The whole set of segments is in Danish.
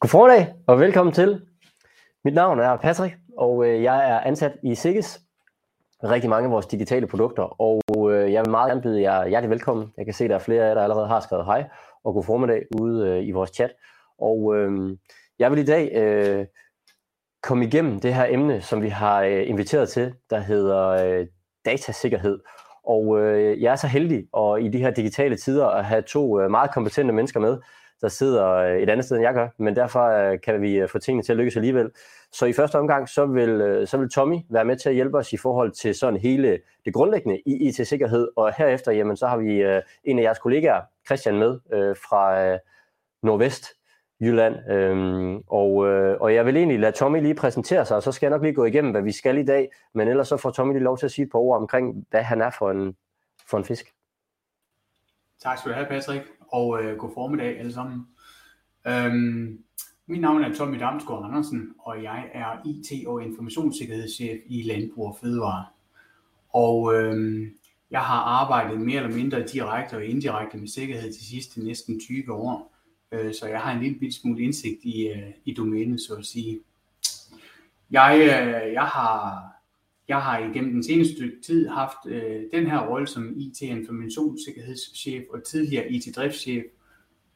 God formiddag og velkommen til. Mit navn er Patrick, og øh, jeg er ansat i Sikkes, rigtig mange af vores digitale produkter, og øh, jeg vil meget gerne byde jer hjertelig velkommen. Jeg kan se, at der er flere af jer, der allerede har skrevet hej og god formiddag ude øh, i vores chat. Og øh, jeg vil i dag øh, komme igennem det her emne, som vi har øh, inviteret til, der hedder øh, datasikkerhed. Og øh, jeg er så heldig og i de her digitale tider at have to øh, meget kompetente mennesker med, der sidder øh, et andet sted, end jeg gør, men derfor øh, kan vi øh, få tingene til at lykkes alligevel. Så i første omgang, så vil, så vil Tommy være med til at hjælpe os i forhold til sådan hele det grundlæggende i IT-sikkerhed, og herefter, jamen, så har vi en af jeres kollegaer, Christian, med fra Nordvest, Jylland. Øhm, og, og jeg vil egentlig lade Tommy lige præsentere sig, og så skal jeg nok lige gå igennem, hvad vi skal i dag, men ellers så får Tommy lige lov til at sige et par ord omkring, hvad han er for en, for en fisk. Tak skal du have, Patrick og øh, god formiddag alle sammen. Øhm, mit navn er Tommy Damsgaard Andersen, og jeg er IT- og informationssikkerhedschef i Landbrug og Fødevare. Og øhm, jeg har arbejdet mere eller mindre direkte og indirekte med sikkerhed de sidste næsten 20 år, øh, så jeg har en lille smule indsigt i, øh, i domænet, så at sige. Jeg, øh, jeg har jeg har igennem den seneste tid haft øh, den her rolle som IT-informationssikkerhedschef og tidligere IT-driftschef,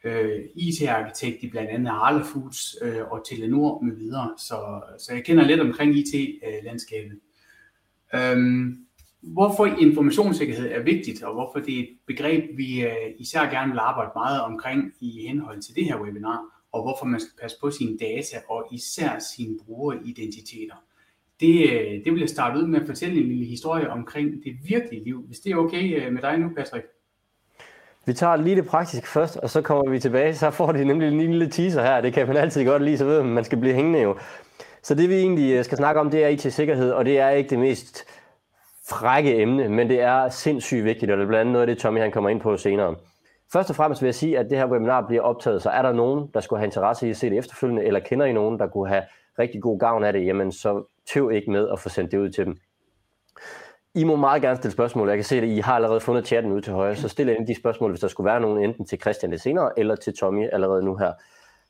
øh, IT-arkitekt i blandt andet Arla Foods øh, og Telenor med videre. Så, så jeg kender lidt omkring IT-landskabet. Øh, øhm, hvorfor informationssikkerhed er vigtigt, og hvorfor det er et begreb, vi øh, især gerne vil arbejde meget omkring i henhold til det her webinar, og hvorfor man skal passe på sine data og især sine brugeridentiteter. Det, øh, det vil jeg starte ud med at fortælle en lille historie omkring det virkelige liv. Hvis det er okay øh, med dig nu, Patrick? Vi tager lige det praktiske først, og så kommer vi tilbage. Så får de nemlig en lille teaser her. Det kan man altid godt lide, så ved man, man skal blive hængende jo. Så det vi egentlig øh, skal snakke om, det er IT-sikkerhed, og det er ikke det mest frække emne, men det er sindssygt vigtigt, og det er blandt andet noget af det, Tommy han kommer ind på senere. Først og fremmest vil jeg sige, at det her webinar bliver optaget, så er der nogen, der skulle have interesse i at se det efterfølgende, eller kender I nogen, der kunne have rigtig god gavn af det, jamen så tøv ikke med at få sendt det ud til dem. I må meget gerne stille spørgsmål. Jeg kan se, at I har allerede fundet chatten ud til højre, så stil ind de spørgsmål, hvis der skulle være nogen, enten til Christian lidt senere, eller til Tommy allerede nu her.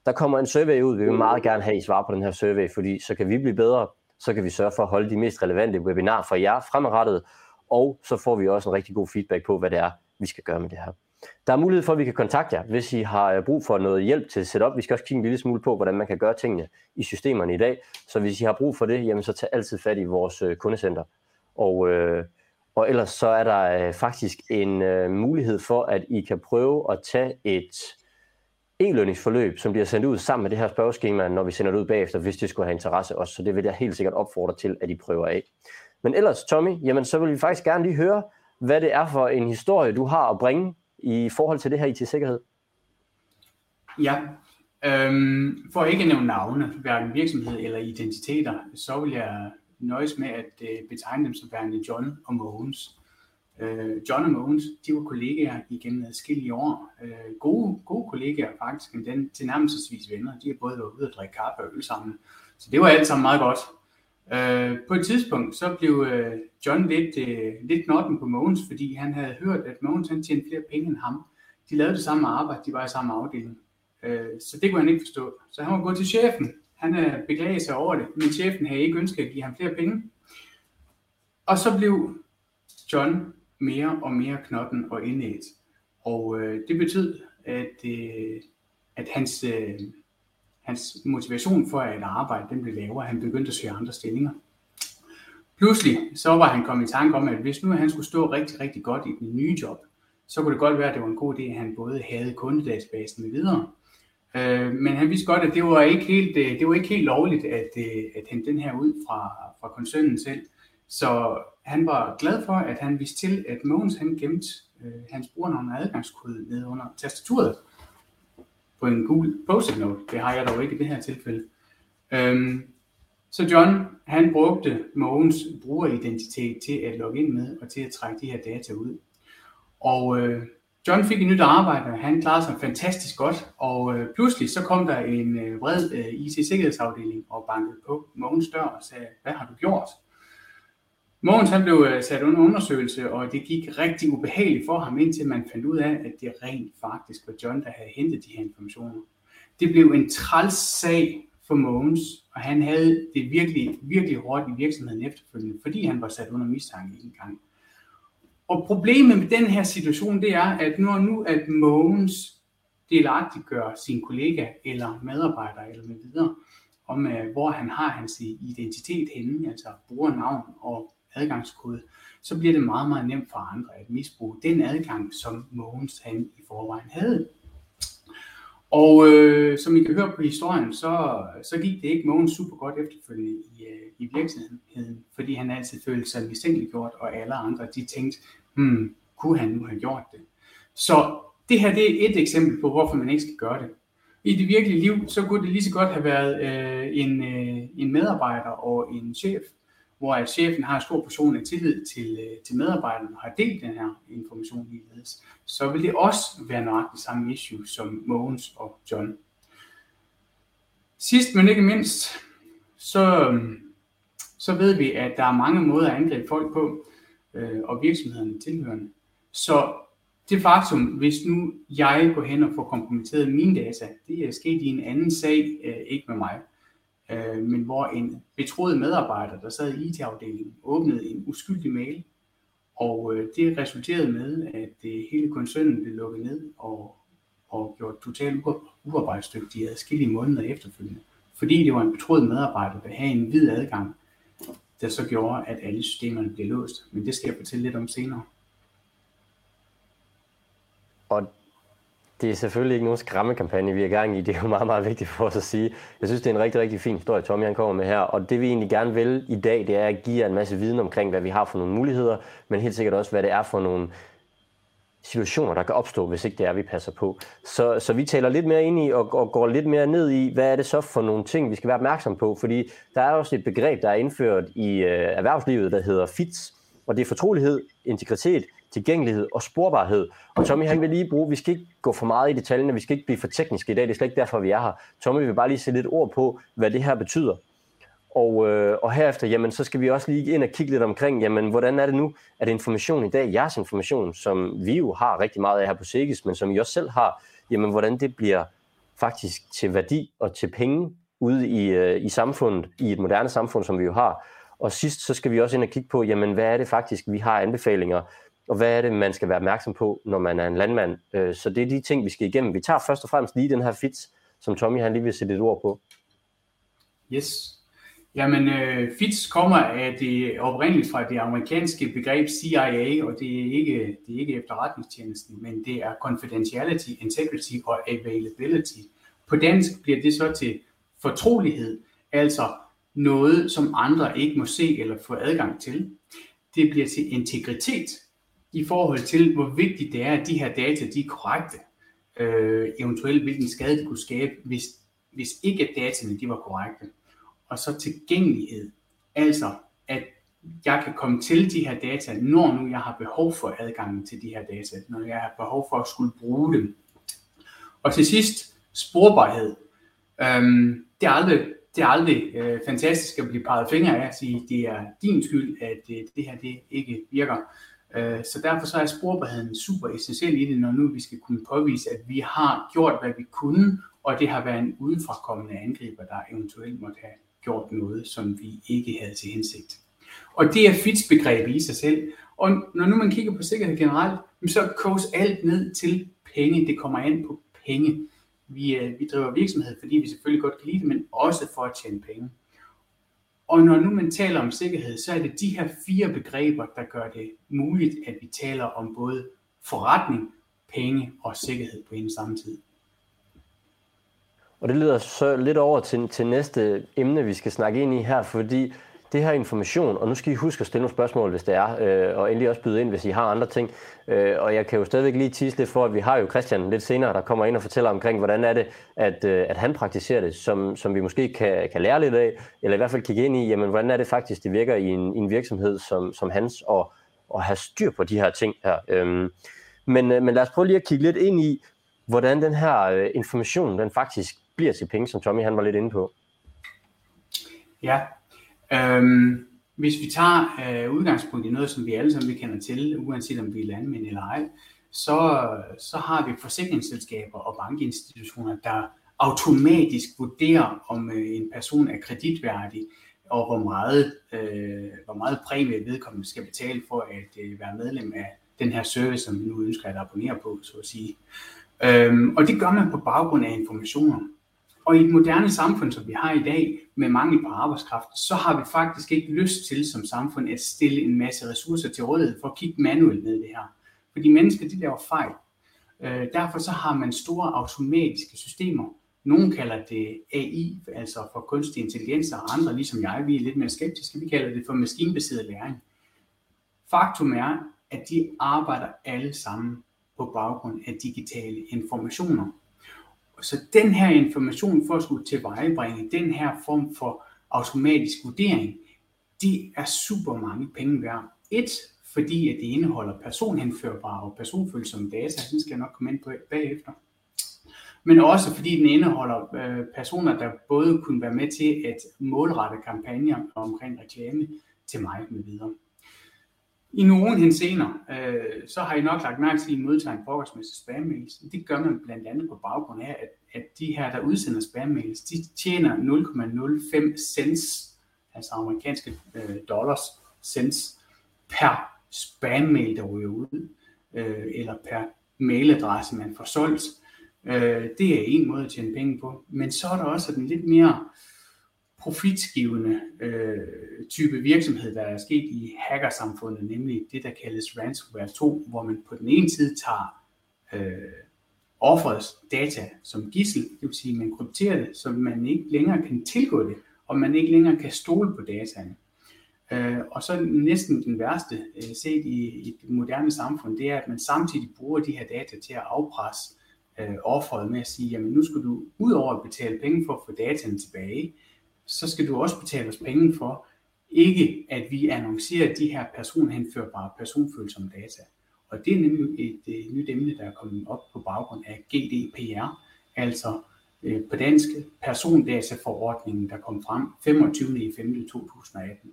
Der kommer en survey ud. Vi vil meget gerne have I svar på den her survey, fordi så kan vi blive bedre, så kan vi sørge for at holde de mest relevante webinar for jer fremadrettet, og så får vi også en rigtig god feedback på, hvad det er, vi skal gøre med det her. Der er mulighed for, at vi kan kontakte jer, hvis I har øh, brug for noget hjælp til setup. Vi skal også kigge en lille smule på, hvordan man kan gøre tingene i systemerne i dag. Så hvis I har brug for det, jamen så tag altid fat i vores øh, kundecenter. Og, øh, og ellers så er der øh, faktisk en øh, mulighed for, at I kan prøve at tage et e-lønningsforløb, som bliver sendt ud sammen med det her spørgeskema, når vi sender det ud bagefter, hvis det skulle have interesse også. Så det vil jeg helt sikkert opfordre til, at I prøver af. Men ellers, Tommy, jamen så vil vi faktisk gerne lige høre, hvad det er for en historie, du har at bringe i forhold til det her IT-sikkerhed? Ja, øhm, for ikke at nævne navne, hverken virksomhed eller identiteter, så vil jeg nøjes med at øh, betegne dem som værende John og Mogens. Øh, John og Mogens, de var kollegaer igennem adskillige år. Øh, gode, gode kollegaer faktisk, men den tilnærmelsesvis venner. De har både været ude og drikke kaffe og øl sammen. Så det var alt sammen meget godt. Øh, på et tidspunkt så blev øh, John lidt, øh, lidt knotten på Mogens, fordi han havde hørt, at Mogens han tjente flere penge end ham. De lavede det samme arbejde, de var i samme afdeling. Øh, så det kunne han ikke forstå. Så han var gået til chefen. Han øh, beklagede sig over det, men chefen havde ikke ønsket at give ham flere penge. Og så blev John mere og mere knotten og indædt. Og øh, det betød, at, øh, at hans, øh, hans motivation for at arbejde, den blev lavere. Han begyndte at søge andre stillinger. Pludselig så var han kommet i tanke om, at hvis nu han skulle stå rigtig, rigtig godt i den nye job, så kunne det godt være, at det var en god idé, at han både havde kundedatabasen med videre. Øh, men han vidste godt, at det var ikke helt, øh, det var ikke helt lovligt at, øh, at hente den her ud fra, fra koncernen selv. Så han var glad for, at han vidste til, at Mogens han gemte øh, hans brugernavn og adgangskode ned under tastaturet på en gul post-it note. Det har jeg dog ikke i det her tilfælde. Øhm, så John, han brugte Mogens brugeridentitet til at logge ind med og til at trække de her data ud. Og øh, John fik et nyt arbejde, han klarede sig fantastisk godt, og øh, pludselig så kom der en øh, vred øh, IT-sikkerhedsafdeling og bankede på Mogens dør og sagde, hvad har du gjort? Mogens han blev øh, sat under undersøgelse, og det gik rigtig ubehageligt for ham, indtil man fandt ud af, at det rent faktisk var John, der havde hentet de her informationer. Det blev en træls sag for Mogens, og han havde det virkelig, virkelig hårdt i virksomheden efterfølgende, fordi han var sat under mistanke en gang. Og problemet med den her situation, det er, at når nu at Mogens delagtiggør sin kollega eller medarbejder eller med videre, om uh, hvor han har hans identitet henne, altså brugernavn og adgangskode, så bliver det meget, meget nemt for andre at misbruge den adgang, som Mogens han i forvejen havde. Og øh, som I kan høre på historien, så, så gik det ikke Mogens super godt efterfølgende i, øh, i virksomheden, fordi han altid følte sig mistænkeliggjort, og alle andre de tænkte, hmm, kunne han nu have gjort det? Så det her det er et eksempel på, hvorfor man ikke skal gøre det. I det virkelige liv, så kunne det lige så godt have været øh, en, øh, en medarbejder og en chef, hvor chefen har stor portion af tillid til, øh, til medarbejderne og har delt den her information ligeledes, så vil det også være nøjagtigt samme issue som Mogens og John. Sidst men ikke mindst, så, øh, så ved vi, at der er mange måder at angribe folk på, øh, og virksomhederne tilhørende. Så det faktum, hvis nu jeg går hen og får kompromitteret mine data, det er sket i en anden sag, øh, ikke med mig, øh, men hvor en betroet medarbejder, der sad i IT-afdelingen, åbnede en uskyldig mail, og øh, det resulterede med, at øh, hele koncernen blev lukket ned og, og gjort totalt uarbejdsdygtige adskillige måneder efterfølgende. Fordi det var en betroet medarbejder, der havde en vid adgang, der så gjorde, at alle systemerne blev låst. Men det skal jeg fortælle lidt om senere. Og det er selvfølgelig ikke nogen skræmmekampagne, vi er i gang i. Det er jo meget, meget vigtigt for os at sige. Jeg synes, det er en rigtig, rigtig fin historie, Tommy han kommer med her. Og det vi egentlig gerne vil i dag, det er at give jer en masse viden omkring, hvad vi har for nogle muligheder, men helt sikkert også, hvad det er for nogle situationer, der kan opstå, hvis ikke det er, vi passer på. Så, så vi taler lidt mere ind i og, og går lidt mere ned i, hvad er det så for nogle ting, vi skal være opmærksom på. Fordi der er også et begreb, der er indført i øh, erhvervslivet, der hedder FITS, og det er fortrolighed, integritet, tilgængelighed og sporbarhed. Og Tommy han vil lige bruge, vi skal ikke gå for meget i detaljerne, vi skal ikke blive for tekniske i dag, det er slet ikke derfor, vi er her. Tommy vil bare lige sætte lidt ord på, hvad det her betyder. Og, øh, og herefter, jamen, så skal vi også lige ind og kigge lidt omkring, jamen, hvordan er det nu, at information i dag, jeres information, som vi jo har rigtig meget af her på Segis, men som I også selv har, jamen, hvordan det bliver faktisk til værdi og til penge ude i, øh, i samfundet, i et moderne samfund, som vi jo har. Og sidst, så skal vi også ind og kigge på, jamen, hvad er det faktisk, vi har anbefalinger og hvad er det, man skal være opmærksom på, når man er en landmand. Øh, så det er de ting, vi skal igennem. Vi tager først og fremmest lige den her fits, som Tommy han lige vil sætte et ord på. Yes. Jamen, øh, FITS kommer af det oprindeligt fra det amerikanske begreb CIA, og det er ikke, det er ikke efterretningstjenesten, men det er confidentiality, integrity og availability. På dansk bliver det så til fortrolighed, altså noget, som andre ikke må se eller få adgang til. Det bliver til integritet, i forhold til, hvor vigtigt det er, at de her data de er korrekte. Øh, eventuelt hvilken skade de kunne skabe, hvis, hvis ikke dataene de var korrekte. Og så tilgængelighed. Altså, at jeg kan komme til de her data, når nu jeg har behov for adgangen til de her data, når jeg har behov for at skulle bruge dem. Og til sidst, sporbarhed. Øhm, det er aldrig, det er aldrig øh, fantastisk at blive peget fingre af at sige, det er din skyld, at øh, det her det ikke virker. Øh, så derfor så er sporbarheden super essentiel i det, når nu vi skal kunne påvise, at vi har gjort, hvad vi kunne, og det har været en udefrakommende angriber, der eventuelt måtte have gjort noget, som vi ikke havde til hensigt. Og det er fits begreb i sig selv. Og når nu man kigger på sikkerhed generelt, så koges alt ned til penge. Det kommer an på penge. Vi, øh, vi driver virksomhed, fordi vi selvfølgelig godt kan lide det, men også for at tjene penge. Og når nu man taler om sikkerhed, så er det de her fire begreber, der gør det muligt, at vi taler om både forretning, penge og sikkerhed på en samme tid. Og det leder så lidt over til, til næste emne, vi skal snakke ind i her, fordi det her information, og nu skal I huske at stille nogle spørgsmål, hvis det er, øh, og endelig også byde ind, hvis I har andre ting. Øh, og jeg kan jo stadigvæk lige tease lidt for, at vi har jo Christian lidt senere, der kommer ind og fortæller omkring, hvordan er det, at, øh, at han praktiserer det, som, som vi måske kan, kan lære lidt af, eller i hvert fald kigge ind i, jamen, hvordan er det faktisk, det virker i en, i en virksomhed som, som hans, og, og have styr på de her ting her. Øhm, men, øh, men lad os prøve lige at kigge lidt ind i, hvordan den her øh, information, den faktisk bliver til penge, som Tommy han var lidt inde på. Ja, Øhm, hvis vi tager øh, udgangspunkt i noget, som vi alle sammen kender til, uanset om vi er landmænd eller ej, så, så har vi forsikringsselskaber og bankinstitutioner, der automatisk vurderer, om øh, en person er kreditværdig, og hvor meget, øh, hvor meget præmie vedkommende skal betale for at øh, være medlem af den her service, som vi nu ønsker at abonnere på, så at sige. Øhm, og det gør man på baggrund af informationer. Og i et moderne samfund, som vi har i dag, med mangel på arbejdskraft, så har vi faktisk ikke lyst til som samfund at stille en masse ressourcer til rådighed for at kigge manuelt ned i det her. Fordi mennesker, de laver fejl. Øh, derfor så har man store automatiske systemer. Nogle kalder det AI, altså for kunstig intelligens, og andre, ligesom jeg, vi er lidt mere skeptiske, vi kalder det for maskinbaseret læring. Faktum er, at de arbejder alle sammen på baggrund af digitale informationer. Så den her information for at skulle tilvejebringe den her form for automatisk vurdering, det er super mange penge værd. Et, fordi at det indeholder personhenførbare og personfølsomme data, den skal jeg nok komme ind på bagefter. Men også fordi den indeholder øh, personer, der både kunne være med til at målrette kampagner omkring reklame til mig med videre. I nogle hensener, øh, så har I nok lagt mærke til, at I modtager en forholdsmæssig spam-mails. Det gør man blandt andet på baggrund af, at, at de her, der udsender spam-mails, de tjener 0,05 cents, altså amerikanske øh, dollars cents, per spam-mail, der ryger ud, øh, eller per mailadresse, man får solgt. Øh, det er en måde at tjene penge på. Men så er der også den lidt mere profitgivende øh, type virksomhed, der er sket i hackersamfundet, nemlig det, der kaldes ransomware 2, hvor man på den ene side tager øh, offerets data som gissel, det vil sige, at man krypterer det, så man ikke længere kan tilgå det, og man ikke længere kan stole på dataene. Øh, og så næsten den værste øh, set i, i det moderne samfund, det er, at man samtidig bruger de her data til at afpresse øh, offeret med at sige, jamen nu skal du ud over at betale penge for at få dataen tilbage, så skal du også betale os penge for, ikke at vi annoncerer de her personhenførbare personfølsomme data. Og det er nemlig et, et nyt emne, der er kommet op på baggrund af GDPR, altså øh, på dansk persondataforordningen, der kom frem 25. i 5. 2018.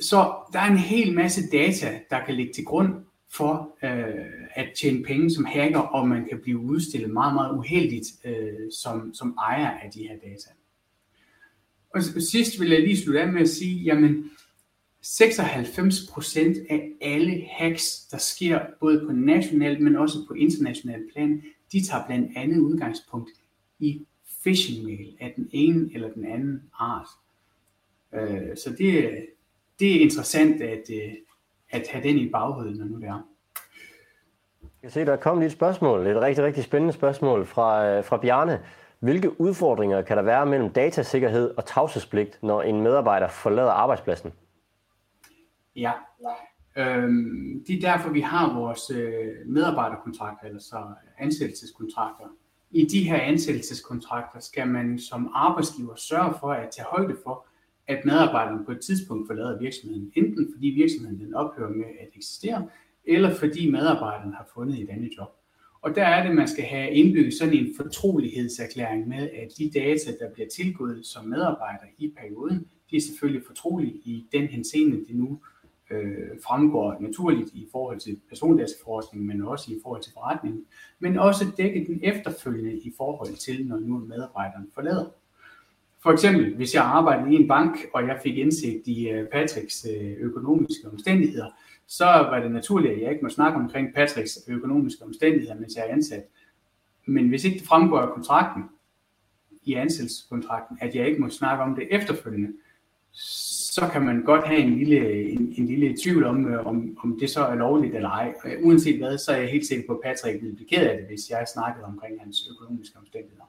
Så der er en hel masse data, der kan ligge til grund for øh, at tjene penge som hacker, og man kan blive udstillet meget, meget uheldigt øh, som, som ejer af de her data. Og sidst vil jeg lige slutte af med at sige, jamen 96% af alle hacks, der sker både på nationalt, men også på internationalt plan, de tager blandt andet udgangspunkt i phishing-mail af den ene eller den anden art. Øh, så det, det er interessant at, øh, at have den i baghovedet, når nu det er. Jeg kan se, der er kommet et spørgsmål, et rigtig, rigtig spændende spørgsmål fra, øh, fra Bjarne. Hvilke udfordringer kan der være mellem datasikkerhed og tavshedspligt, når en medarbejder forlader arbejdspladsen? Ja, øhm, det er derfor, vi har vores øh, medarbejderkontrakter, eller så ansættelseskontrakter. I de her ansættelseskontrakter skal man som arbejdsgiver sørge for at tage højde for, at medarbejderne på et tidspunkt forlader virksomheden, enten fordi virksomheden den ophører med at eksistere, eller fordi medarbejderen har fundet et andet job. Og der er det, man skal have indbygget sådan en fortrolighedserklæring med, at de data, der bliver tilgået som medarbejder i perioden, de er selvfølgelig fortrolige i den henseende, det nu øh, fremgår naturligt i forhold til persondataforordningen, men også i forhold til forretningen, men også dække den efterfølgende i forhold til, når nu medarbejderen forlader. For eksempel, hvis jeg arbejdede i en bank, og jeg fik indsigt i øh, Patricks øh, økonomiske omstændigheder, så var det naturligt, at jeg ikke må snakke omkring Patricks økonomiske omstændigheder, mens jeg er ansat. Men hvis ikke det fremgår af kontrakten, i ansættelseskontrakten, at jeg ikke må snakke om det efterfølgende, så kan man godt have en lille, en, en lille tvivl om, øh, om, om det så er lovligt eller ej. Uanset hvad, så er jeg helt sikker på, at Patrick ville blive ked af det, hvis jeg snakkede omkring hans økonomiske omstændigheder.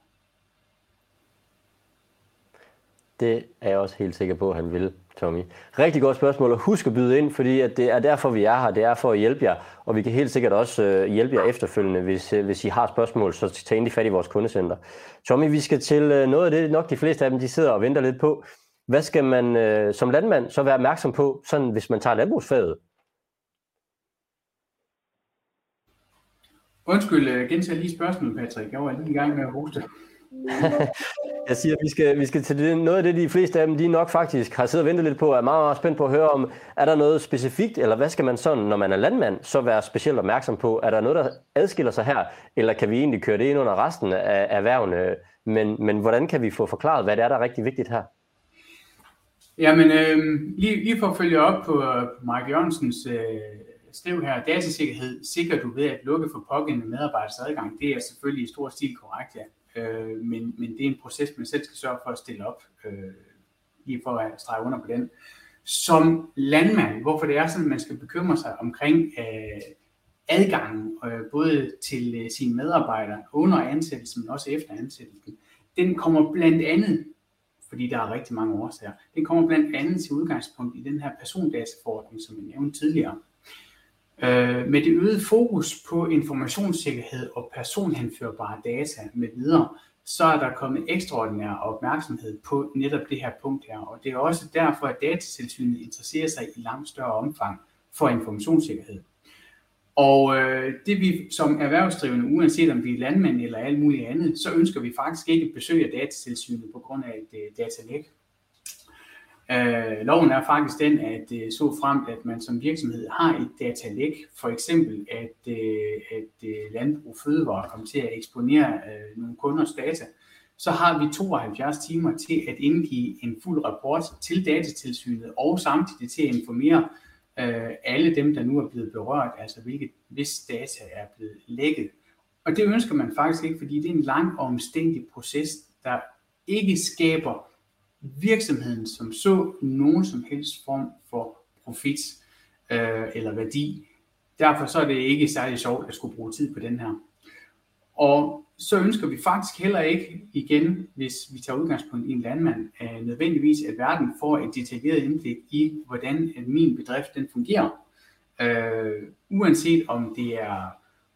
Det er jeg også helt sikker på, at han vil, Tommy. Rigtig godt spørgsmål, og husk at byde ind, fordi at det er derfor, vi er her. Det er for at hjælpe jer, og vi kan helt sikkert også øh, hjælpe jer efterfølgende, hvis, øh, hvis I har spørgsmål, så tag endelig fat i vores kundecenter. Tommy, vi skal til øh, noget af det, nok de fleste af dem, de sidder og venter lidt på. Hvad skal man øh, som landmand så være opmærksom på, sådan hvis man tager landbrugsfaget? Undskyld, øh, gentag lige spørgsmålet, Patrick. Jeg var lige i gang med at hoste. jeg siger, at vi skal, vi skal til det, noget af det, de fleste af dem, de nok faktisk har siddet og ventet lidt på, er meget, meget spændt på at høre om, er der noget specifikt, eller hvad skal man sådan, når man er landmand, så være specielt opmærksom på? Er der noget, der adskiller sig her, eller kan vi egentlig køre det ind under resten af erhvervene? Men, men hvordan kan vi få forklaret, hvad det er, der er rigtig vigtigt her? Jamen, øh, lige, lige for at følge op på, på Mark Jørgensens øh, skriv her, datasikkerhed sikrer du ved at lukke for pågældende medarbejders adgang. Det er selvfølgelig i stor stil korrekt, ja. Øh, men, men det er en proces, man selv skal sørge for at stille op, øh, lige for at strege under på den. Som landmand, hvorfor det er sådan, at man skal bekymre sig omkring øh, adgangen, øh, både til øh, sine medarbejdere under ansættelsen, men også efter ansættelsen, den kommer blandt andet fordi der er rigtig mange årsager. Den kommer blandt andet til udgangspunkt i den her persondataforordning, som jeg nævnte tidligere. Øh, med det øgede fokus på informationssikkerhed og personhenførbare data med videre, så er der kommet ekstraordinær opmærksomhed på netop det her punkt her. Og det er også derfor, at datatilsynet interesserer sig i langt større omfang for informationssikkerhed. Og øh, det vi som erhvervsdrivende, uanset om vi er landmænd eller alt muligt andet, så ønsker vi faktisk ikke at besøge datatilsynet på grund af et øh, datalæk. Øh, loven er faktisk den, at øh, så frem, at man som virksomhed har et datalæk, for eksempel at, øh, at øh, Landbrug Fødevare kommer til at eksponere øh, nogle kunders data, så har vi 72 timer til at indgive en fuld rapport til datatilsynet og samtidig til at informere øh, alle dem, der nu er blevet berørt, altså hvilke, hvis data er blevet lækket. Og det ønsker man faktisk ikke, fordi det er en lang og omstændig proces, der ikke skaber virksomheden som så nogen som helst form for profit øh, eller værdi. Derfor så er det ikke særlig sjovt at skulle bruge tid på den her. Og så ønsker vi faktisk heller ikke igen, hvis vi tager udgangspunkt i en landmand, øh, nødvendigvis at verden får et detaljeret indblik i, hvordan at min bedrift den fungerer. Øh, uanset om det er,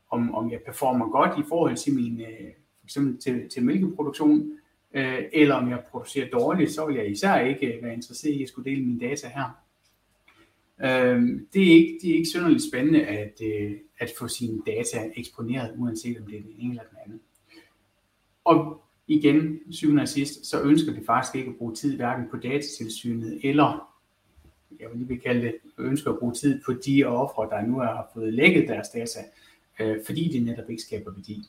om, om jeg performer godt i forhold til min, øh, for eksempel til, til mælkeproduktion, øh, eller om jeg producerer dårligt, så vil jeg især ikke øh, være interesseret i at skulle dele mine data her. Øh, det, er ikke, det er ikke synderligt spændende at, øh, at få sine data eksponeret, uanset om det er den ene eller den anden. Og igen, syvende og sidst, så ønsker vi faktisk ikke at bruge tid hverken på datatilsynet eller jeg vil lige vil kalde det, ønsker at bruge tid på de ofre, der nu har fået lækket deres data, øh, fordi det netop ikke skaber værdi.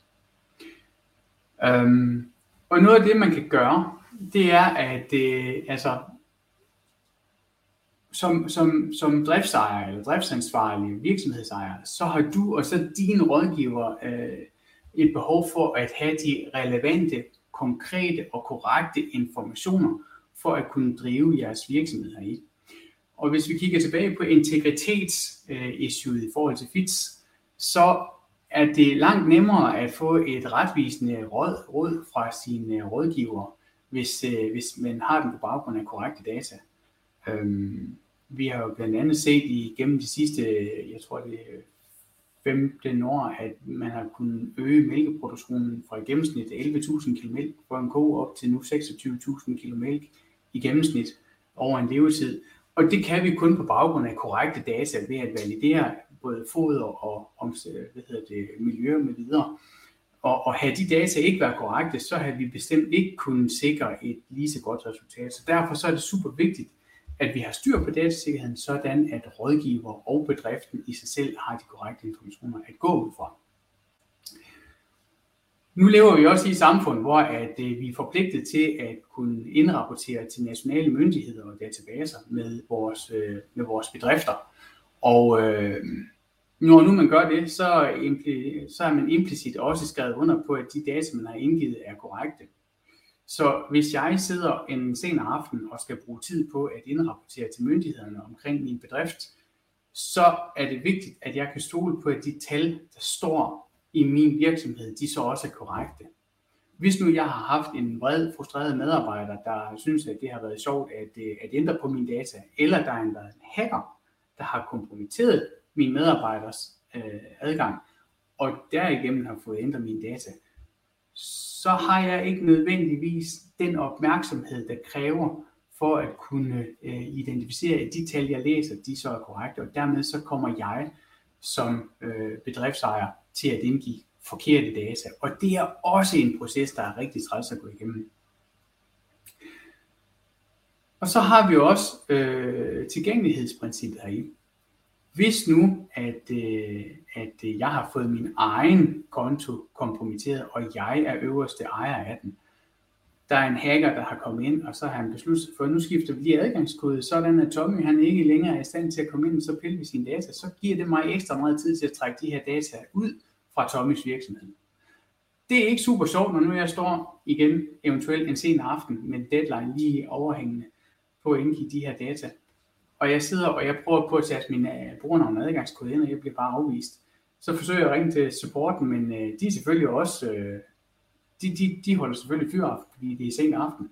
Øhm, og noget af det, man kan gøre, det er, at øh, altså, som, som, som driftsejer eller driftsansvarlig virksomhedsejer, så har du og så dine rådgiver øh, et behov for at have de relevante, konkrete og korrekte informationer for at kunne drive jeres virksomhed i. Og hvis vi kigger tilbage på integritetsissuet øh, i forhold til FITS, så er det langt nemmere at få et retvisende råd, råd fra sine rådgiver, hvis, øh, hvis man har den på baggrund af korrekte data. Øhm, vi har jo blandt andet set igennem de sidste, jeg tror det er 15 år, at man har kunnet øge mælkeproduktionen fra i gennemsnit 11.000 kg for en ko op til nu 26.000 kg i gennemsnit over en levetid. Og det kan vi kun på baggrund af korrekte data ved at validere både foder og om, hvad hedder det, miljø med videre. Og, og havde de data ikke været korrekte, så havde vi bestemt ikke kunnet sikre et lige så godt resultat. Så derfor så er det super vigtigt, at vi har styr på datasikkerheden, sådan at rådgiver og bedriften i sig selv har de korrekte informationer at gå ud fra. Nu lever vi også i et samfund, hvor at øh, vi er forpligtet til at kunne indrapportere til nationale myndigheder og databaser med vores, øh, med vores bedrifter. Og øh, når nu man gør det, så, så er man implicit også skrevet under på, at de data, man har indgivet, er korrekte. Så hvis jeg sidder en sen aften og skal bruge tid på at indrapportere til myndighederne omkring min bedrift, så er det vigtigt, at jeg kan stole på, at de tal, der står i min virksomhed, de så også er korrekte. Hvis nu jeg har haft en vred, frustreret medarbejder, der synes, at det har været sjovt at, øh, at ændre på mine data, eller der er en, været en hacker, der har kompromitteret min medarbejders øh, adgang, og derigennem har fået ændret mine data, så har jeg ikke nødvendigvis den opmærksomhed, der kræver for at kunne øh, identificere, at de tal, jeg læser, de så er korrekte, og dermed så kommer jeg som øh, bedriftsejer til at indgive forkerte data. Og det er også en proces, der er rigtig træls at gå igennem. Og så har vi også øh, tilgængelighedsprincippet heri. Hvis nu, at, øh, at øh, jeg har fået min egen konto kompromitteret, og jeg er øverste ejer af den, der er en hacker, der har kommet ind, og så har han besluttet for, at nu skifter vi lige adgangskode, sådan at Tommy han ikke længere er i stand til at komme ind og så pille ved sine data, så giver det mig ekstra meget tid til at trække de her data ud fra Tommys virksomhed. Det er ikke super sjovt, når nu jeg står igen eventuelt en sen aften med en deadline lige overhængende på at indgive de her data. Og jeg sidder og jeg prøver på at tage min øh, uh, brugernavn og adgangskode ind, og jeg bliver bare afvist. Så forsøger jeg at ringe til supporten, men uh, de er selvfølgelig også, uh, de, de, de holder selvfølgelig fyr fordi det er sent aften.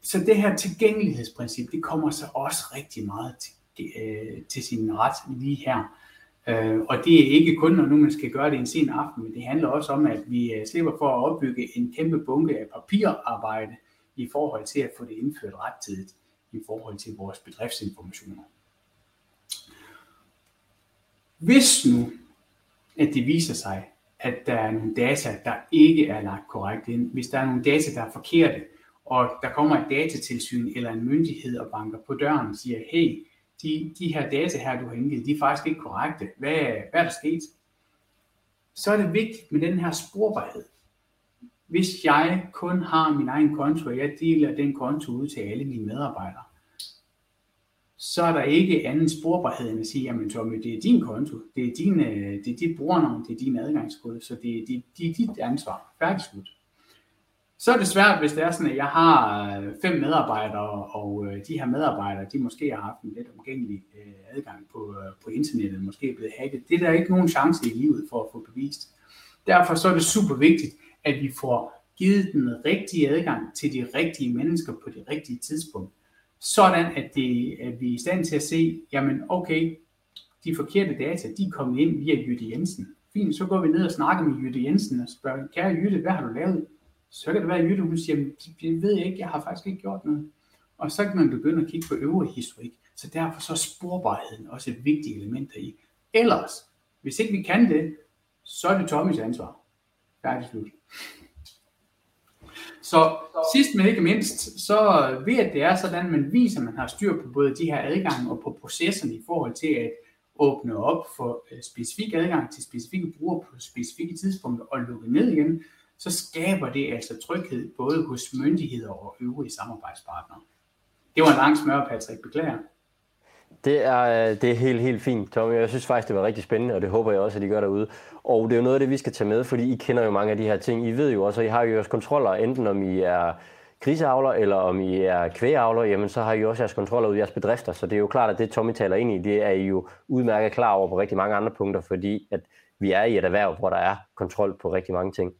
Så det her tilgængelighedsprincip, det kommer så også rigtig meget til, uh, til sin ret lige her. Uh, og det er ikke kun, når nu man skal gøre det en sen aften, men det handler også om, at vi uh, slipper for at opbygge en kæmpe bunke af papirarbejde i forhold til at få det indført rettidigt i forhold til vores bedriftsinformationer. Hvis nu, at det viser sig, at der er nogle data, der ikke er lagt korrekt ind, hvis der er nogle data, der er forkerte, og der kommer et datatilsyn eller en myndighed og banker på døren og siger, hey, de, de her data her, du har indgivet, de er faktisk ikke korrekte. Hvad, hvad er der sket? Så er det vigtigt med den her sporbarhed. Hvis jeg kun har min egen konto, og jeg deler den konto ud til alle mine medarbejdere, så er der ikke anden sporbarhed end at sige, jamen Tommy, det er din konto, det er, din, øh, det er dit brugernavn, det er din adgangskode, så det er, det, det er dit ansvar. Færdig slut. Så er det svært, hvis det er sådan, at jeg har øh, fem medarbejdere, og øh, de her medarbejdere, de måske har haft en lidt omgængelig adgang på, på internettet, måske er blevet hacket. Det er der ikke nogen chance i livet for at få bevist. Derfor så er det super vigtigt, at vi får givet den rigtige adgang til de rigtige mennesker på det rigtige tidspunkt. Sådan at, det, at vi er i stand til at se, jamen okay, de forkerte data, de er kommet ind via Jytte Jensen. Fint, så går vi ned og snakker med Jytte Jensen og spørger, kære Jytte, hvad har du lavet? Så kan det være, at Jytte hun siger, det ved jeg ikke, jeg har faktisk ikke gjort noget. Og så kan man begynde at kigge på øvrig historik. Så derfor så er sporbarheden også et vigtigt element i. Ellers, hvis ikke vi kan det, så er det Tommys ansvar. Færdig slut. Så sidst men ikke mindst, så ved at det er sådan, at man viser, at man har styr på både de her adgange og på processerne i forhold til at åbne op for øh, specifik adgang til specifikke brugere på specifikke tidspunkter og lukke ned igen, så skaber det altså tryghed både hos myndigheder og øvrige samarbejdspartnere. Det var en lang smør, Patrick. Beklager. Det er, øh, det er helt, helt fint, Tommy. Jeg synes faktisk, det var rigtig spændende, og det håber jeg også, at I gør derude. Og det er jo noget af det, vi skal tage med, fordi I kender jo mange af de her ting. I ved jo også, at I har jo jeres kontroller, enten om I er kriseavler, eller om I er kvægeavler, jamen så har I også jeres kontroller ud i jeres bedrifter. Så det er jo klart, at det Tommy taler ind i, det er I jo udmærket klar over på rigtig mange andre punkter, fordi at vi er i et erhverv, hvor der er kontrol på rigtig mange ting.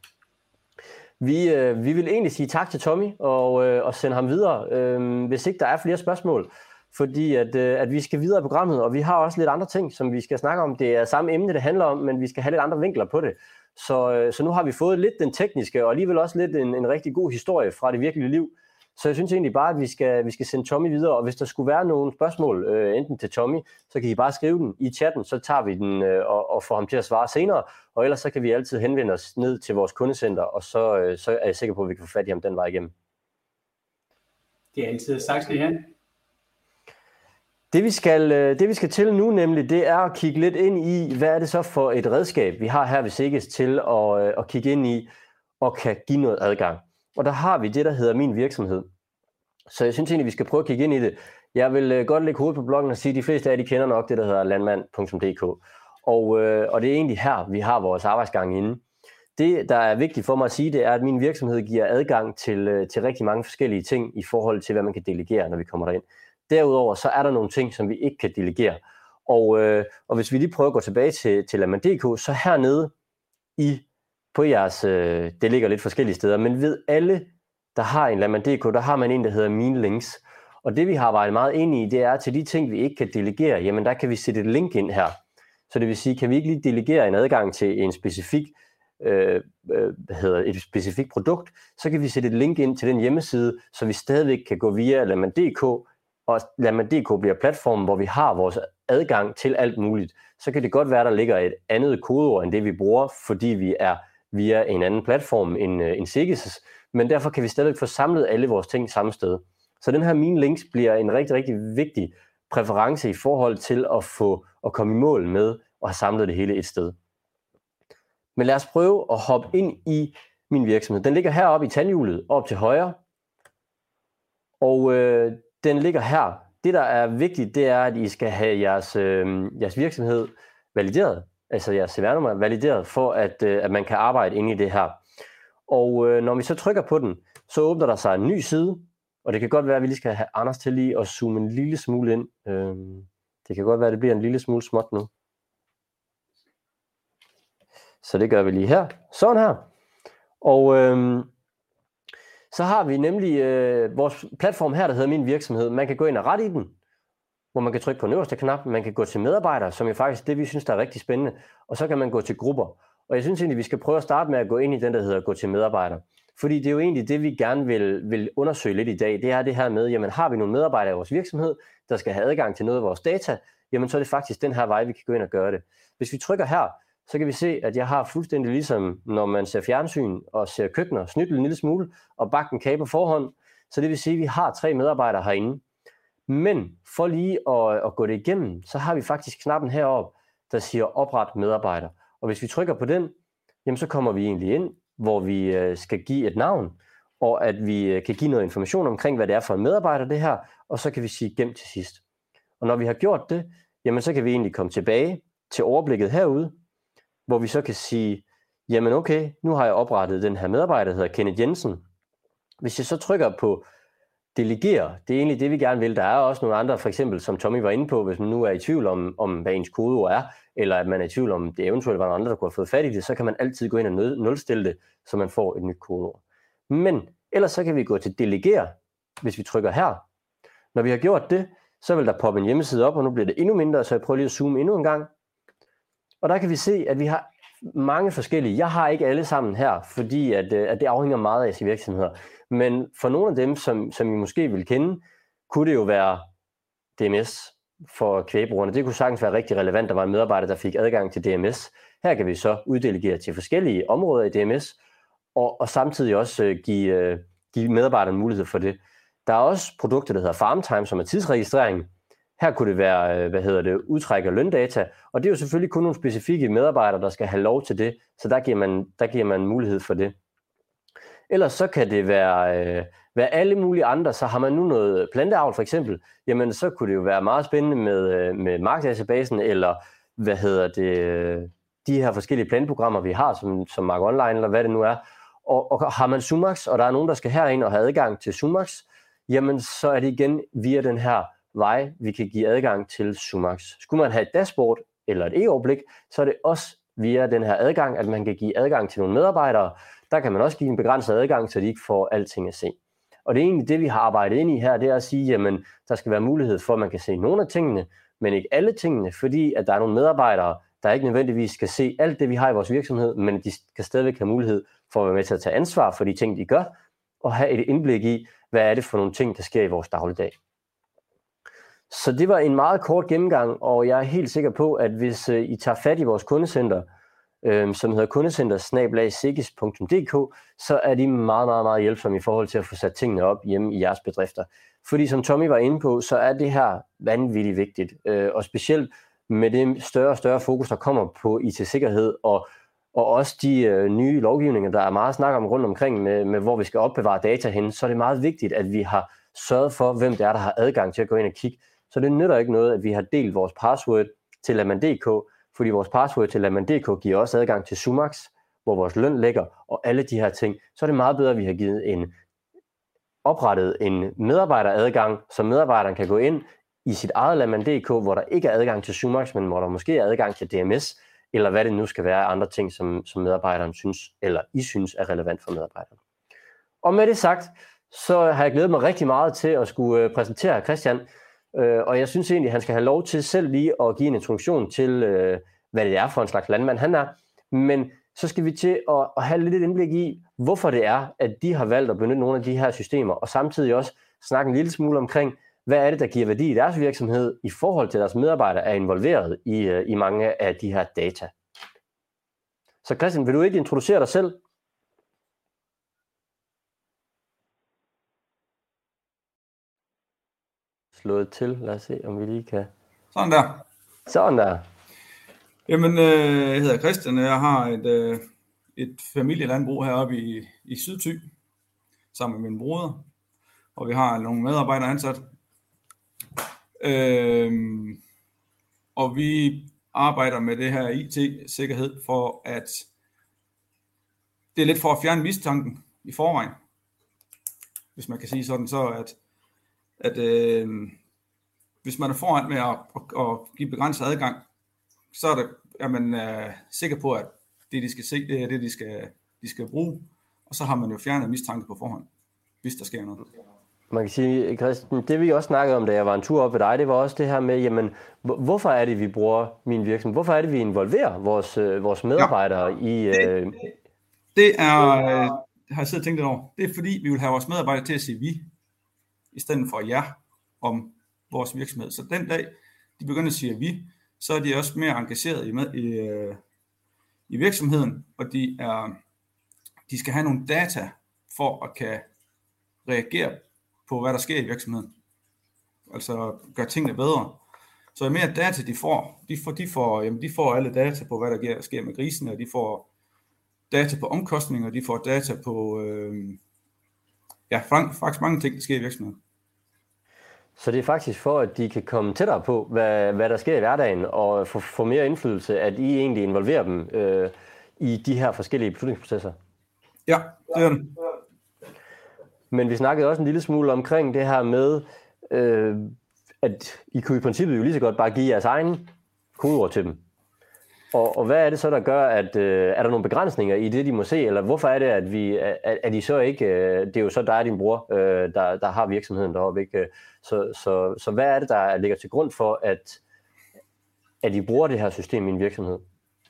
Vi, øh, vi vil egentlig sige tak til Tommy og, øh, og sende ham videre. Øh, hvis ikke der er flere spørgsmål, fordi at, øh, at vi skal videre i programmet, og vi har også lidt andre ting, som vi skal snakke om. Det er samme emne, det handler om, men vi skal have lidt andre vinkler på det. Så, øh, så nu har vi fået lidt den tekniske, og alligevel også lidt en, en rigtig god historie fra det virkelige liv. Så jeg synes egentlig bare, at vi skal, vi skal sende Tommy videre, og hvis der skulle være nogle spørgsmål, øh, enten til Tommy, så kan I bare skrive den i chatten, så tager vi den øh, og, og får ham til at svare senere, og ellers så kan vi altid henvende os ned til vores kundecenter, og så, øh, så er jeg sikker på, at vi kan få fat i ham den vej igennem. Det er altid sagt, skal I have. Det vi, skal, øh, det vi skal til nu nemlig, det er at kigge lidt ind i, hvad er det så for et redskab, vi har her ved Sikkes til at, øh, at kigge ind i og kan give noget adgang. Og der har vi det, der hedder min virksomhed. Så jeg synes egentlig, vi skal prøve at kigge ind i det. Jeg vil øh, godt lægge hovedet på bloggen og sige, at de fleste af jer de kender nok det, der hedder landmand.dk. Og, og det er egentlig her, vi har vores arbejdsgang inde. Det, der er vigtigt for mig at sige, det er, at min virksomhed giver adgang til, til rigtig mange forskellige ting i forhold til, hvad man kan delegere, når vi kommer derind. Derudover så er der nogle ting, som vi ikke kan delegere. Og, øh, og hvis vi lige prøver at gå tilbage til, til Lamand.dk, så hernede i, på jeres, øh, det ligger lidt forskellige steder, men ved alle, der har en Laman.dk, der har man en, der hedder Mine Links. Og det vi har arbejdet meget ind i, det er til de ting, vi ikke kan delegere, jamen der kan vi sætte et link ind her. Så det vil sige, kan vi ikke lige delegere en adgang til en specifik øh, øh hvad hedder, et specifikt produkt, så kan vi sætte et link ind til den hjemmeside, så vi stadigvæk kan gå via Laman.dk og Lamad.dk bliver platformen, hvor vi har vores adgang til alt muligt, så kan det godt være, der ligger et andet kodeord end det, vi bruger, fordi vi er via en anden platform end, øh, end Sigis, men derfor kan vi stadig få samlet alle vores ting samme sted. Så den her Mine Links bliver en rigtig, rigtig vigtig præference i forhold til at få at komme i mål med og have samlet det hele et sted. Men lad os prøve at hoppe ind i min virksomhed. Den ligger heroppe i tandhjulet, op til højre. Og øh, den ligger her. Det, der er vigtigt, det er, at I skal have jeres, øh, jeres virksomhed valideret, altså jeres CVR-nummer valideret, for at, øh, at man kan arbejde inde i det her. Og øh, når vi så trykker på den, så åbner der sig en ny side, og det kan godt være, at vi lige skal have Anders til lige at zoome en lille smule ind. Øh, det kan godt være, at det bliver en lille smule småt nu. Så det gør vi lige her. Sådan her. Og øh, så har vi nemlig øh, vores platform her, der hedder Min Virksomhed. Man kan gå ind og rette i den, hvor man kan trykke på den øverste knap. Man kan gå til medarbejdere, som er faktisk det, vi synes, der er rigtig spændende. Og så kan man gå til grupper. Og jeg synes egentlig, vi skal prøve at starte med at gå ind i den, der hedder gå til medarbejdere. Fordi det er jo egentlig det, vi gerne vil, vil undersøge lidt i dag. Det er det her med, jamen har vi nogle medarbejdere i vores virksomhed, der skal have adgang til noget af vores data, jamen så er det faktisk den her vej, vi kan gå ind og gøre det. Hvis vi trykker her, så kan vi se, at jeg har fuldstændig ligesom, når man ser fjernsyn og ser køkkener, snydt en lille smule og bakken kage på forhånd. Så det vil sige, at vi har tre medarbejdere herinde. Men for lige at, at gå det igennem, så har vi faktisk knappen heroppe, der siger opret medarbejder. Og hvis vi trykker på den, jamen så kommer vi egentlig ind, hvor vi øh, skal give et navn, og at vi øh, kan give noget information omkring, hvad det er for en medarbejder det her, og så kan vi sige gem til sidst. Og når vi har gjort det, jamen så kan vi egentlig komme tilbage til overblikket herude, hvor vi så kan sige, jamen okay, nu har jeg oprettet den her medarbejder, der hedder Kenneth Jensen. Hvis jeg så trykker på delegere, det er egentlig det, vi gerne vil. Der er også nogle andre, for eksempel, som Tommy var inde på, hvis man nu er i tvivl om, om hvad ens kodeord er, eller at man er i tvivl om, det eventuelt var andre, der kunne have fået fat i det, så kan man altid gå ind og nulstille det, så man får et nyt kodeord. Men ellers så kan vi gå til delegere, hvis vi trykker her. Når vi har gjort det, så vil der poppe en hjemmeside op, og nu bliver det endnu mindre, så jeg prøver lige at zoome endnu en gang. Og der kan vi se, at vi har mange forskellige. Jeg har ikke alle sammen her, fordi at, øh, at det afhænger meget af jeres virksomheder. Men for nogle af dem, som, som I måske vil kende, kunne det jo være DMS for kvægbrugerne. Det kunne sagtens være rigtig relevant, der var en medarbejder, der fik adgang til DMS. Her kan vi så uddelegere til forskellige områder i DMS, og, og samtidig også øh, give, øh, give medarbejderne mulighed for det. Der er også produkter, der hedder FarmTime, som er tidsregistrering, her kunne det være, øh, hvad hedder det, udtræk af løndata, og det er jo selvfølgelig kun nogle specifikke medarbejdere, der skal have lov til det, så der giver man, der giver man mulighed for det. Ellers så kan det være, øh, være alle mulige andre, så har man nu noget planteavl for eksempel, jamen så kunne det jo være meget spændende med, øh, med markedsdatabasen, eller hvad hedder det, øh, de her forskellige planprogrammer, vi har, som, som Mark Online, eller hvad det nu er. Og, og har man Sumax, og der er nogen, der skal herind og have adgang til Sumax, jamen så er det igen via den her vej, vi kan give adgang til Sumax. Skulle man have et dashboard eller et e-overblik, så er det også via den her adgang, at man kan give adgang til nogle medarbejdere. Der kan man også give en begrænset adgang, så de ikke får alting at se. Og det er egentlig det, vi har arbejdet ind i her, det er at sige, jamen, der skal være mulighed for, at man kan se nogle af tingene, men ikke alle tingene, fordi at der er nogle medarbejdere, der ikke nødvendigvis skal se alt det, vi har i vores virksomhed, men de kan stadigvæk have mulighed for at være med til at tage ansvar for de ting, de gør, og have et indblik i, hvad er det for nogle ting, der sker i vores dagligdag. Så det var en meget kort gennemgang, og jeg er helt sikker på, at hvis øh, I tager fat i vores kundecenter, øh, som hedder kundecenter så er de meget, meget, meget hjælpsomme i forhold til at få sat tingene op hjemme i jeres bedrifter. Fordi som Tommy var inde på, så er det her vanvittigt vigtigt, øh, og specielt med det større og større fokus, der kommer på IT-sikkerhed, og, og også de øh, nye lovgivninger, der er meget snak om rundt omkring, med, med hvor vi skal opbevare data hen, så er det meget vigtigt, at vi har sørget for, hvem det er, der har adgang til at gå ind og kigge så det nytter ikke noget, at vi har delt vores password til Laman.dk, fordi vores password til Laman.dk giver også adgang til Sumax, hvor vores løn ligger, og alle de her ting. Så er det meget bedre, at vi har givet en oprettet en medarbejderadgang, så medarbejderen kan gå ind i sit eget Laman.dk, hvor der ikke er adgang til Sumax, men hvor der måske er adgang til DMS, eller hvad det nu skal være andre ting, som, som medarbejderen synes, eller I synes er relevant for medarbejderen. Og med det sagt, så har jeg glædet mig rigtig meget til at skulle øh, præsentere Christian, Øh, og jeg synes egentlig, at han skal have lov til selv lige at give en introduktion til, øh, hvad det er for en slags landmand han er. Men så skal vi til at, at have lidt et indblik i, hvorfor det er, at de har valgt at benytte nogle af de her systemer, og samtidig også snakke en lille smule omkring, hvad er det, der giver værdi i deres virksomhed i forhold til at deres medarbejdere er involveret i, øh, i mange af de her data. Så Christian, vil du ikke introducere dig selv? Slået til. Lad os se, om vi lige kan... Sådan der. Sådan der. Jamen, øh, jeg hedder Christian, og jeg har et, øh, et familielandbrug heroppe i, i Sydty, sammen med min bror, og vi har nogle medarbejdere ansat. Øhm, og vi arbejder med det her IT-sikkerhed for at det er lidt for at fjerne mistanken i forvejen. Hvis man kan sige sådan, så at, at øh, hvis man er foran med at, at, at give begrænset adgang, så er, det, er man øh, sikker på, at det, de skal se, det er det, de skal, de skal bruge. Og så har man jo fjernet mistanke på forhånd, hvis der sker noget. Man kan sige, Christian, det vi også snakkede om, da jeg var en tur op ved dig, det var også det her med, jamen, hvorfor er det, vi bruger min virksomhed? Hvorfor er det, vi involverer vores, øh, vores medarbejdere ja. i... Øh... Det, det er, øh, har jeg siddet og tænkt lidt over, det er fordi, vi vil have vores medarbejdere til at sige vi, i stedet for jer, om vores virksomhed. Så den dag, de begynder at sige vi, så er de også mere engageret i, med, i, øh, i virksomheden, og de, er, de skal have nogle data for at kan reagere på, hvad der sker i virksomheden. Altså gøre tingene bedre. Så jo mere data de får, de får, de får, jamen, de får alle data på, hvad der sker med grisen, og de får data på omkostninger, de får data på, øh, ja, faktisk mange ting, der sker i virksomheden. Så det er faktisk for, at de kan komme tættere på, hvad, hvad der sker i hverdagen, og få, få mere indflydelse, at I egentlig involverer dem øh, i de her forskellige beslutningsprocesser? Ja, det er det. Men vi snakkede også en lille smule omkring det her med, øh, at I kunne i princippet jo lige så godt bare give jeres egen kodeord til dem. Og, og hvad er det så, der gør, at øh, er der nogle begrænsninger i det, de må se, eller hvorfor er det, at vi, at, er de så ikke, øh, det er jo så dig og din bror, øh, der, der har virksomheden deroppe, ikke? Så, så, så hvad er det, der ligger til grund for, at, at I bruger det her system i en virksomhed?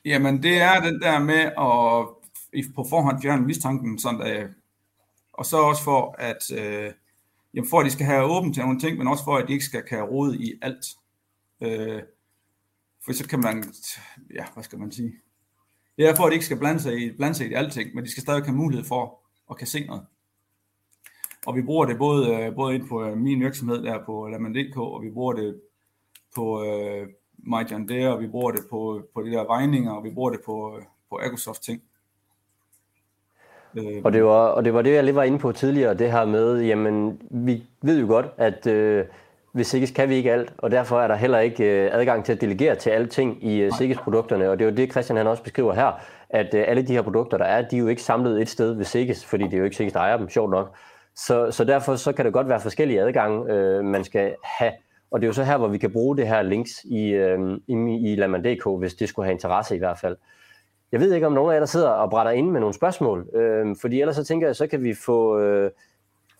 Jamen, det er den der med at på forhånd fjerne mistanken, sådan der, og så også for, at, øh, jamen for at de skal have åbent til nogle ting, men også for, at de ikke skal kan rode i alt. Øh, for så kan man, ja, hvad skal man sige? Det er for, at de ikke skal blande sig i, blande sig i alting, men de skal stadig have mulighed for at kan se noget. Og vi bruger det både, øh, både ind på øh, min virksomhed der på Laman.dk, og vi bruger det på øh, uh, MyJohn Deere, og vi bruger det på, på de der vejninger, og vi bruger det på, på Agosoft ting. Og det, var, og det var det, jeg lige var inde på tidligere, det her med, jamen, vi ved jo godt, at øh, ved Sikkes kan vi ikke alt, og derfor er der heller ikke øh, adgang til at delegere til alle ting i øh, Sikkes produkterne, og det er jo det, Christian han også beskriver her, at øh, alle de her produkter, der er, de er jo ikke samlet et sted ved Sikkes, fordi det er jo ikke Sikkes, der ejer dem, sjovt nok. Så, så derfor så kan det godt være forskellige adgange, øh, man skal have, og det er jo så her, hvor vi kan bruge det her links i, øh, i, i Laman.dk, hvis det skulle have interesse i hvert fald. Jeg ved ikke, om nogen af jer, der sidder og brætter ind med nogle spørgsmål, øh, fordi ellers så tænker jeg, så kan vi få... Øh,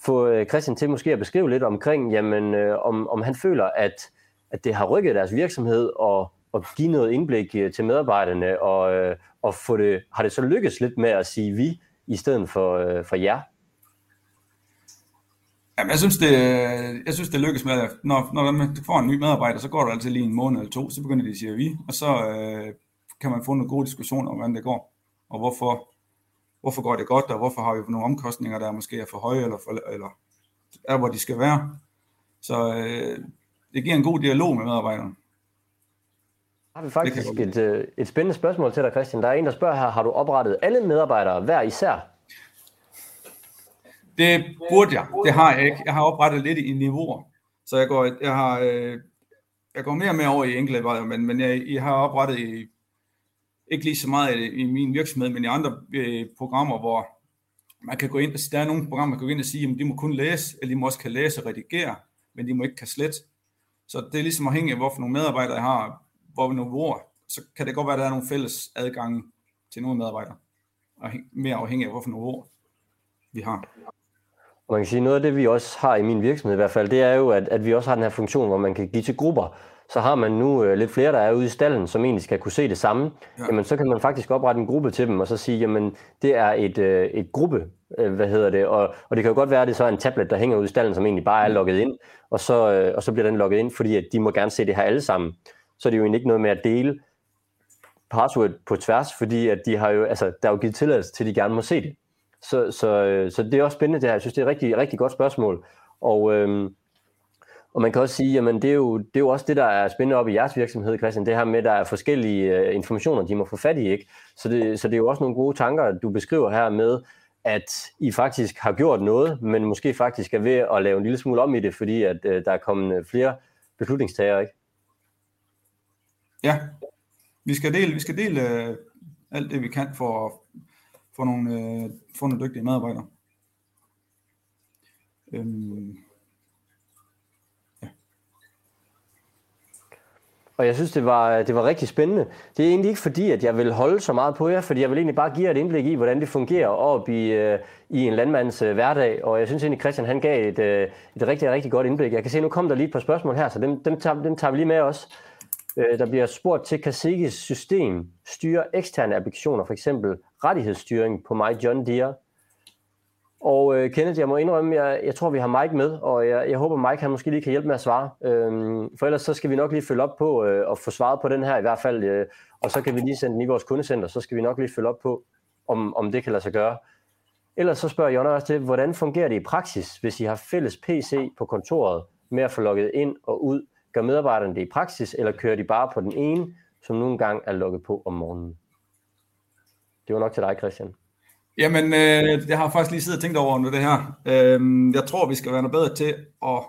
få øh, Christian til måske at beskrive lidt omkring, jamen, øh, om, om han føler, at, at det har rykket deres virksomhed og, og give noget indblik øh, til medarbejderne, og, øh, og få det, har det så lykkes lidt med at sige vi, i stedet for, øh, for jer? Jamen, jeg synes, det, øh, jeg synes, det lykkes med, at når, når man får en ny medarbejder, så går der altid lige en måned eller to, så begynder de at sige vi, og så øh, kan man få en god diskussion om, hvordan det går, og hvorfor, hvorfor går det godt, og hvorfor har vi nogle omkostninger, der måske er for høje, eller, for, eller er, hvor de skal være. Så øh, det giver en god dialog med medarbejderne. Har vi faktisk et, øh, et spændende spørgsmål til dig, Christian. Der er en, der spørger her, har du oprettet alle medarbejdere hver især? Det burde jeg. Det har jeg ikke. Jeg har oprettet lidt i niveauer. Så jeg går, jeg har, øh, jeg går mere og mere over i enkelte, men, men jeg, jeg har oprettet i ikke lige så meget øh, i min virksomhed, men i andre øh, programmer, hvor man kan gå ind, altså der er nogle programmer, man kan gå ind og sige, at de må kun læse, eller de må også kan læse og redigere, men de må ikke kan slet. Så det er ligesom afhængigt af, hvorfor nogle medarbejdere jeg har, hvor nogle ord, så kan det godt være, at der er nogle fælles adgange til nogle medarbejdere, og mere afhængig af, hvorfor nogle ord vi har. Og man kan sige, noget af det, vi også har i min virksomhed i hvert fald, det er jo, at, at vi også har den her funktion, hvor man kan give til grupper så har man nu øh, lidt flere, der er ude i stallen, som egentlig skal kunne se det samme, ja. jamen så kan man faktisk oprette en gruppe til dem, og så sige, jamen det er et, øh, et gruppe, øh, hvad hedder det, og, og det kan jo godt være, at det så er en tablet, der hænger ude i stallen, som egentlig bare er logget ind, og så, øh, og så bliver den logget ind, fordi at de må gerne se det her alle sammen. Så er det jo egentlig ikke noget med at dele password på tværs, fordi at de har jo, altså, der er jo givet tilladelse til, at de gerne må se det. Så, så, øh, så det er også spændende det her. Jeg synes, det er et rigtig, rigtig godt spørgsmål. Og, øhm, og man kan også sige, jamen det er, jo, det er jo også det, der er spændende op i jeres virksomhed, Christian, det her med, at der er forskellige uh, informationer, de må få fat i, ikke? Så det, så det er jo også nogle gode tanker, du beskriver her med, at I faktisk har gjort noget, men måske faktisk er ved at lave en lille smule om i det, fordi at øh, der er kommet øh, flere beslutningstagere, ikke? Ja, vi skal dele, vi skal dele øh, alt det, vi kan for at få nogle, øh, få nogle dygtige medarbejdere. Øhm, Og jeg synes, det var, det var rigtig spændende. Det er egentlig ikke fordi, at jeg vil holde så meget på jer, fordi jeg vil egentlig bare give jer et indblik i, hvordan det fungerer op i, øh, i en landmands øh, hverdag. Og jeg synes egentlig, Christian han gav et, øh, et rigtig, rigtig godt indblik. Jeg kan se, nu kom der lige et par spørgsmål her, så dem, dem, tager, dem tager vi lige med os. Uh, der bliver spurgt til, kan Sigis system styre eksterne applikationer, for eksempel rettighedsstyring på My John Deere? Og øh, Kenneth, jeg må indrømme, jeg, jeg tror, vi har Mike med, og jeg, jeg håber, Mike han måske lige kan hjælpe med at svare. Øhm, for ellers så skal vi nok lige følge op på øh, og få svaret på den her i hvert fald, øh, og så kan vi lige sende den i vores kundecenter, så skal vi nok lige følge op på, om, om det kan lade sig gøre. Ellers så spørger Jonna også til, hvordan fungerer det i praksis, hvis I har fælles PC på kontoret med at få logget ind og ud? Gør medarbejderne det i praksis, eller kører de bare på den ene, som nogle gange er logget på om morgenen? Det var nok til dig, Christian. Jamen, øh, jeg har faktisk lige siddet og tænkt over under det her. Øh, jeg tror, vi skal være noget bedre til at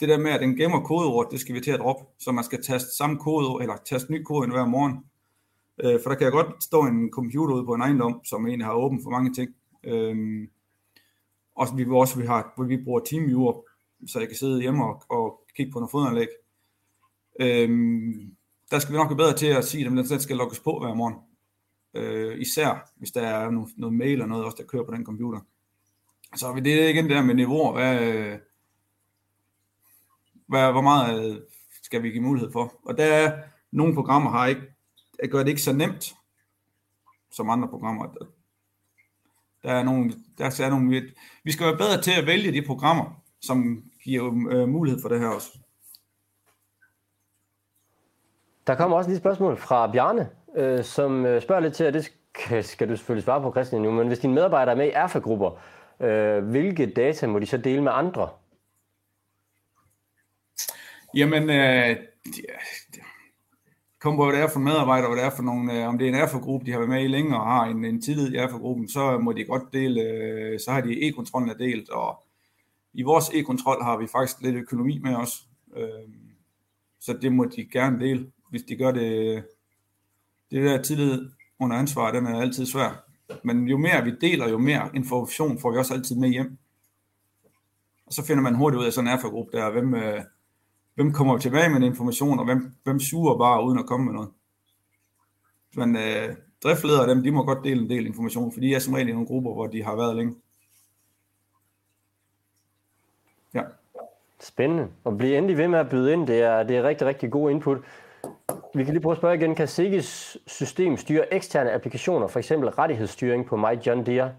det der med, at den gemmer kodeord, det skal vi til at droppe, så man skal taste samme kode, eller taste ny kode hver morgen. Øh, for der kan jeg godt stå en computer ude på en ejendom, som egentlig har åben for mange ting. Øh, og vi også, vi har, hvor vi bruger TeamViewer, så jeg kan sidde hjemme og, og kigge på noget fodanlæg. Øh, der skal vi nok være bedre til at sige, at den skal logges på hver morgen. Øh, især hvis der er noget, noget mail eller noget også, der kører på den computer. Så det igen der med niveauer, hvad, øh, hvad, hvor meget øh, skal vi give mulighed for. Og der er nogle programmer har ikke, gør det ikke så nemt som andre programmer. Der er nogle, der er nogle, vi skal være bedre til at vælge de programmer, som giver øh, mulighed for det her også. Der kommer også lige et spørgsmål fra Bjarne, øh, som øh, spørger lidt til, og det skal, skal du selvfølgelig svare på, Christian, nu, men hvis dine medarbejdere er med i erfagrupper, øh, hvilke data må de så dele med andre? Jamen, øh, det kommer på, hvad det er for medarbejdere, hvad det er for nogle, øh, om det er en erfagruppe, de har været med i længe og har en, en tillid i erfagruppen, så må de godt dele, øh, så har de e-kontrollen er delt, og i vores e-kontrol har vi faktisk lidt økonomi med os, øh, så det må de gerne dele, hvis de gør det det der tillid under ansvar, den er altid svær. Men jo mere vi deler, jo mere information får vi også altid med hjem. Og så finder man hurtigt ud af sådan en erfagruppe der, hvem, øh, hvem kommer tilbage med information, og hvem, hvem suger bare uden at komme med noget. Men øh, driftledere dem, de må godt dele en del information, fordi de er som regel i nogle grupper, hvor de har været længe. Ja. Spændende. Og blive endelig ved med at byde ind, det er, det er rigtig, rigtig god input. Vi kan lige prøve at spørge igen. Kan Sigges system styre eksterne applikationer, for eksempel rettighedsstyring på My John Deere?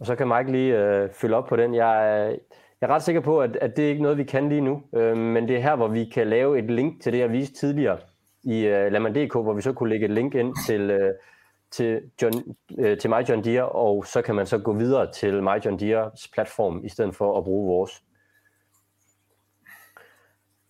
Og så kan Mike lige øh, følge op på den. Jeg, jeg er ret sikker på, at, at det er ikke noget, vi kan lige nu. Øh, men det er her, hvor vi kan lave et link til det, jeg viste tidligere i øh, Laman.dk, hvor vi så kunne lægge et link ind til, øh, til, John, øh, til My John Deere, og så kan man så gå videre til My John Deeres platform, i stedet for at bruge vores.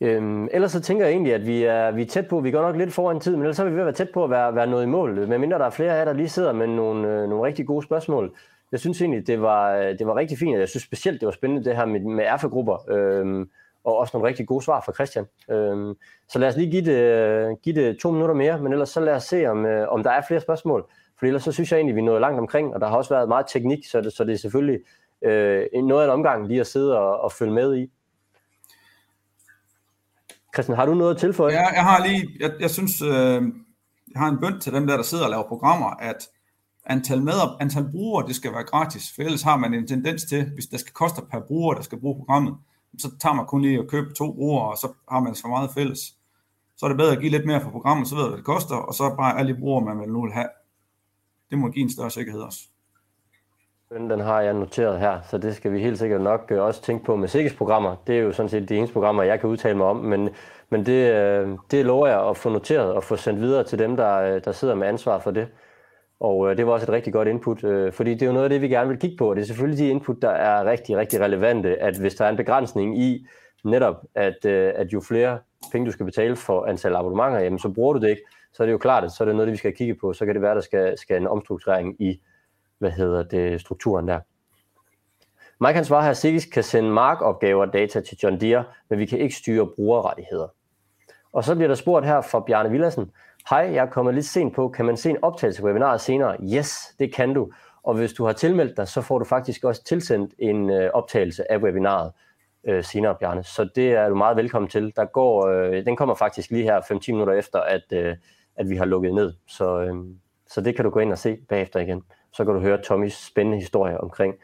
Øhm, ellers så tænker jeg egentlig, at vi er, vi er tæt på, vi går nok lidt foran tid, men ellers så er vi ved at være tæt på at være, være noget i mål, medmindre der er flere af jer, der lige sidder med nogle, øh, nogle rigtig gode spørgsmål. Jeg synes egentlig, det var, øh, det var rigtig fint, jeg synes specielt, det var spændende det her med, med erfagrupper, øhm, og også nogle rigtig gode svar fra Christian. Øhm, så lad os lige give det, øh, give det to minutter mere, men ellers så lad os se, om, øh, om der er flere spørgsmål, for ellers så synes jeg egentlig, vi er nået langt omkring, og der har også været meget teknik, så det, så det er selvfølgelig øh, noget af en omgang lige at sidde og, og følge med i. Christian, har du noget at tilføje? Ja, jeg har lige, jeg, jeg synes, øh, jeg har en bønd til dem der, der sidder og laver programmer, at antal, med, antal brugere, det skal være gratis, for ellers har man en tendens til, hvis der skal koste per bruger, der skal bruge programmet, så tager man kun lige at købe to brugere, og så har man så meget fælles. Så er det bedre at give lidt mere for programmet, så ved du, hvad det koster, og så bare alle de brugere, man vil nu vil have. Det må give en større sikkerhed også. Den, har jeg noteret her, så det skal vi helt sikkert nok øh, også tænke på med sikkerhedsprogrammer. Det er jo sådan set de eneste programmer, jeg kan udtale mig om, men, men det, øh, det lover jeg at få noteret og få sendt videre til dem, der, øh, der sidder med ansvar for det. Og det var også et rigtig godt input, fordi det er jo noget af det, vi gerne vil kigge på, det er selvfølgelig de input, der er rigtig, rigtig relevante, at hvis der er en begrænsning i netop, at, at jo flere penge, du skal betale for antal abonnementer, jamen så bruger du det ikke, så er det jo klart, at så er det noget, vi skal kigge på. Så kan det være, der skal, skal en omstrukturering i hvad hedder det, strukturen der. Mike han svarer her, Sigis kan sende markopgaver og data til John Deere, men vi kan ikke styre brugerrettigheder. Og så bliver der spurgt her fra Bjarne Villadsen. Hej, jeg er kommet lidt sent på. Kan man se en optagelse på webinaret senere? Yes, det kan du. Og hvis du har tilmeldt dig, så får du faktisk også tilsendt en øh, optagelse af webinaret øh, senere, Bjarne. Så det er du meget velkommen til. Der går, øh, den kommer faktisk lige her 5-10 minutter efter, at, øh, at vi har lukket ned. Så, øh, så det kan du gå ind og se bagefter igen så kan du høre Tommys spændende historie omkring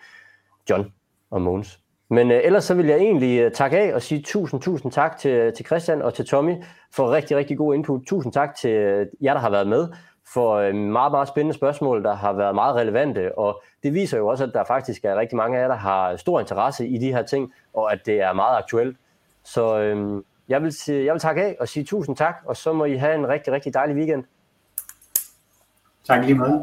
John og Mogens. Men øh, ellers så vil jeg egentlig øh, takke af og sige tusind, tusind tak til, øh, til Christian og til Tommy for rigtig, rigtig god input. Tusind tak til øh, jer, der har været med for øh, meget, meget spændende spørgsmål, der har været meget relevante, og det viser jo også, at der faktisk er rigtig mange af jer, der har stor interesse i de her ting, og at det er meget aktuelt. Så øh, jeg, vil, sige, jeg vil takke af og sige tusind tak, og så må I have en rigtig, rigtig dejlig weekend. Tak lige meget.